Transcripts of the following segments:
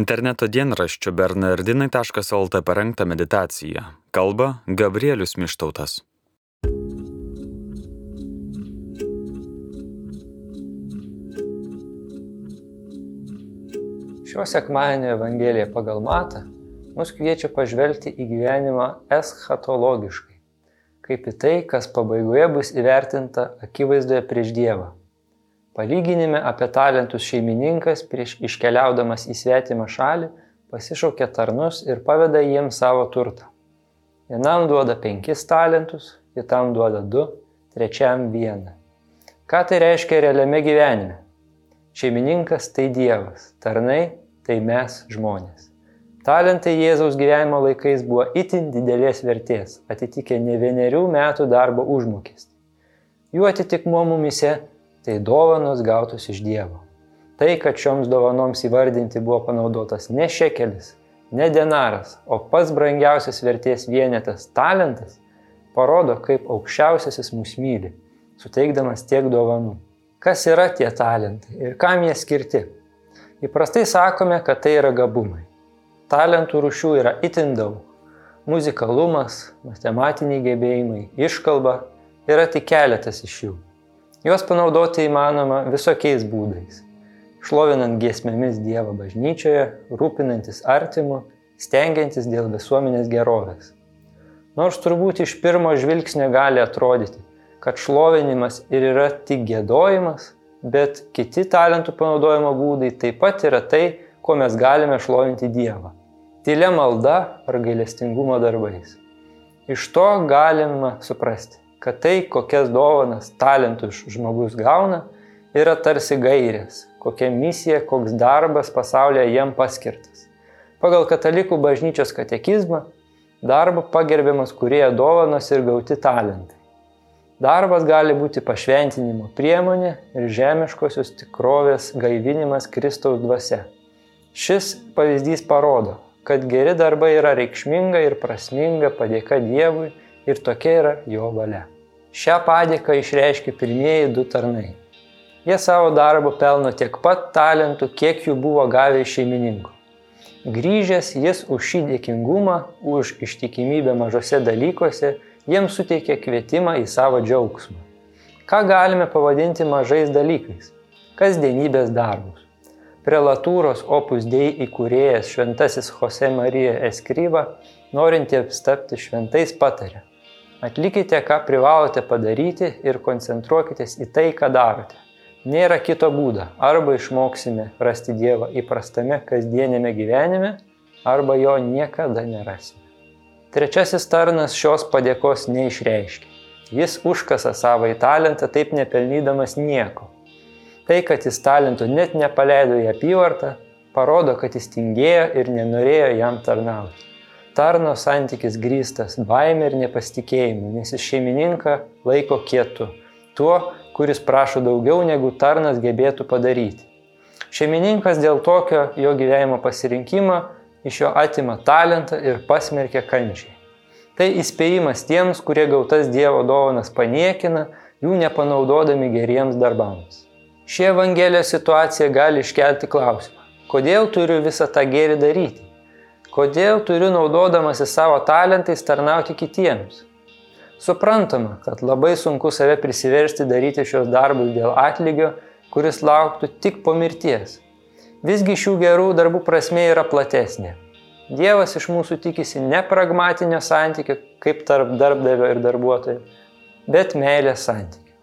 Interneto dienraščio bernardinai.lt parengta meditacija. Kalba Gabrielius Mištautas. Šio sekmadienio Evangelija pagal Matą mus kviečia pažvelgti į gyvenimą eschatologiškai, kaip į tai, kas pabaigoje bus įvertinta akivaizdoje prieš Dievą. Palyginime apie talentus šeimininkas prieš iškeliaudamas į svetimą šalį pasišaukia tarnus ir paveda jiems savo turtą. Vienam duoda penkis talentus, kitam duoda du, trečiam vieną. Ką tai reiškia realiame gyvenime? Šeimininkas tai Dievas, tarnai tai mes žmonės. Talentai Jėzaus gyvenimo laikais buvo itin didelės vertės, atitikė ne vienerių metų darbo užmokestį. Jų atitikmuo mumise tai dovanos gautos iš Dievo. Tai, kad šioms dovanoms įvardinti buvo panaudotas ne šekelis, ne denaras, o pats brangiausias vertės vienetas - talentas, parodo, kaip aukščiausiasis mus myli, suteikdamas tiek dovanų. Kas yra tie talentai ir kam jie skirti? Įprastai sakome, kad tai yra gabumai. Talentų rušių yra itin daug. Muzikalumas, matematiniai gebėjimai, iškalba yra tik keletas iš jų. Juos panaudoti įmanoma visokiais būdais. Šlovinant giesmėmis Dievo bažnyčioje, rūpinantis artimu, stengiantis dėl visuomenės gerovės. Nors turbūt iš pirmo žvilgsnio gali atrodyti, kad šlovinimas ir yra tik gėdojimas, bet kiti talentų panaudojimo būdai taip pat yra tai, kuo mes galime šlovinti Dievą. Tylė malda ar gailestingumo darbais. Iš to galima suprasti, kad tai, kokias dovanas, talentus žmogus gauna, yra tarsi gairės, kokia misija, koks darbas pasaulyje jam paskirtas. Pagal katalikų bažnyčios katekizmą darbo pagerbiamas kurie dovanos ir gauti talentai. Darbas gali būti pašventinimo priemonė ir žemiškosios tikrovės gaivinimas Kristaus dvasia. Šis pavyzdys parodo, kad geri darbai yra reikšminga ir prasminga padėka Dievui ir tokia yra jo valia. Šią padėką išreiškia pirmieji du tarnai. Jie savo darbu pelno tiek pat talentų, kiek jų buvo gavę iš šeimininkų. Grįžęs jis už šį dėkingumą, už ištikimybę mažose dalykuose, jiems suteikė kvietimą į savo džiaugsmą. Ką galime pavadinti mažais dalykais? Kasdienybės darbus. Prelatūros opus dei įkūrėjas šventasis Jose Marija Eskryba, norintiems tapti šventais patarė Atlikite, ką privalote padaryti ir koncentruokitės į tai, ką darote. Nėra kito būdo. Arba išmoksime rasti Dievą įprastame kasdienėme gyvenime, arba jo niekada nerasime. Trečiasis tarnas šios padėkos neišreiškia. Jis užkasa savo į talentą, taip nepelnydamas nieko. Tai, kad jis talentų net nepaleido į apyvartą, parodo, kad jis tingėjo ir nenorėjo jam tarnauti. Tarno santykis grįstas baime ir nepasitikėjimu, nes jis šeimininką laiko kietu, tuo, kuris prašo daugiau negu tarnas gebėtų padaryti. Šeimininkas dėl tokio jo gyvenimo pasirinkimo iš jo atima talentą ir pasmerkia kančiai. Tai įspėjimas tiems, kurie gautas Dievo dovanas paniekina, jų nepanaudodami geriems darbams. Ši Evangelijos situacija gali iškelti klausimą, kodėl turiu visą tą gėrį daryti? Kodėl turiu naudodamasi savo talentais tarnauti kitiems? Suprantama, kad labai sunku save prisiversti daryti šios darbus dėl atlygio, kuris lauktų tik po mirties. Visgi šių gerų darbų prasme yra platesnė. Dievas iš mūsų tikisi ne pragmatinio santykio, kaip tarp darbdavio ir darbuotojo, bet meilės santykio.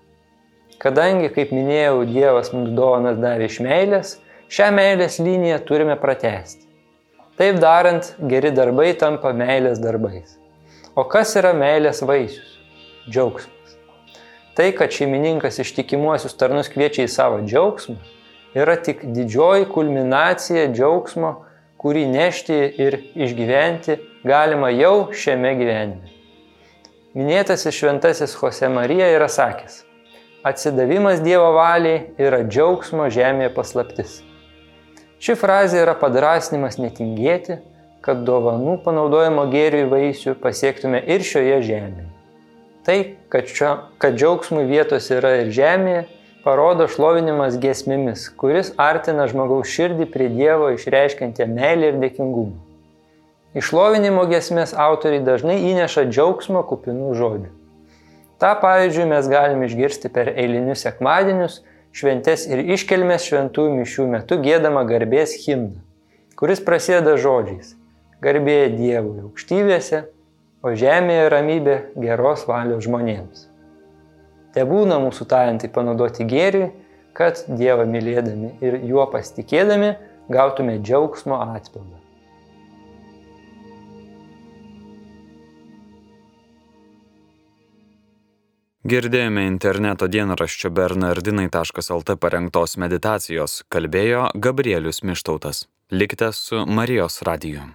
Kadangi, kaip minėjau, Dievas mums dovanas davė iš meilės, šią meilės liniją turime pratesti. Taip darant, geri darbai tampa meilės darbais. O kas yra meilės vaisius? Džiaugsmas. Tai, kad šeimininkas ištikimuosius tarnus kviečia į savo džiaugsmą, yra tik didžioji kulminacija džiaugsmo, kurį nešti ir išgyventi galima jau šiame gyvenime. Minėtasis šventasis Jose Marija yra sakęs, atsidavimas Dievo valiai yra džiaugsmo žemėje paslaptis. Ši frazė yra padrasnimas netingėti, kad dovanų panaudojimo gėriui vaisių pasiektume ir šioje žemėje. Tai, kad, šio, kad džiaugsmui vietos yra ir žemėje, parodo šlovinimas giesmėmis, kuris artina žmogaus širdį prie Dievo išreiškiantį meilę ir dėkingumą. Išlovinimo giesmės autoriai dažnai įneša džiaugsmo kupinų žodžių. Ta pavyzdžiui mes galime išgirsti per eilinius sekmadienius, šventes ir iškelmes šventųjų mišių metu gėdama garbės himną, kuris prasideda žodžiais - garbėje Dievui aukštybėse, o žemėje ramybė geros valios žmonėms. Te būna mūsų talentai panaudoti gėriui, kad Dievą mylėdami ir juo pasitikėdami gautume džiaugsmo atpildą. Girdėjome interneto dienraščio bernardinai.lt parengtos meditacijos, kalbėjo Gabrielius Mištautas. Likite su Marijos radiju.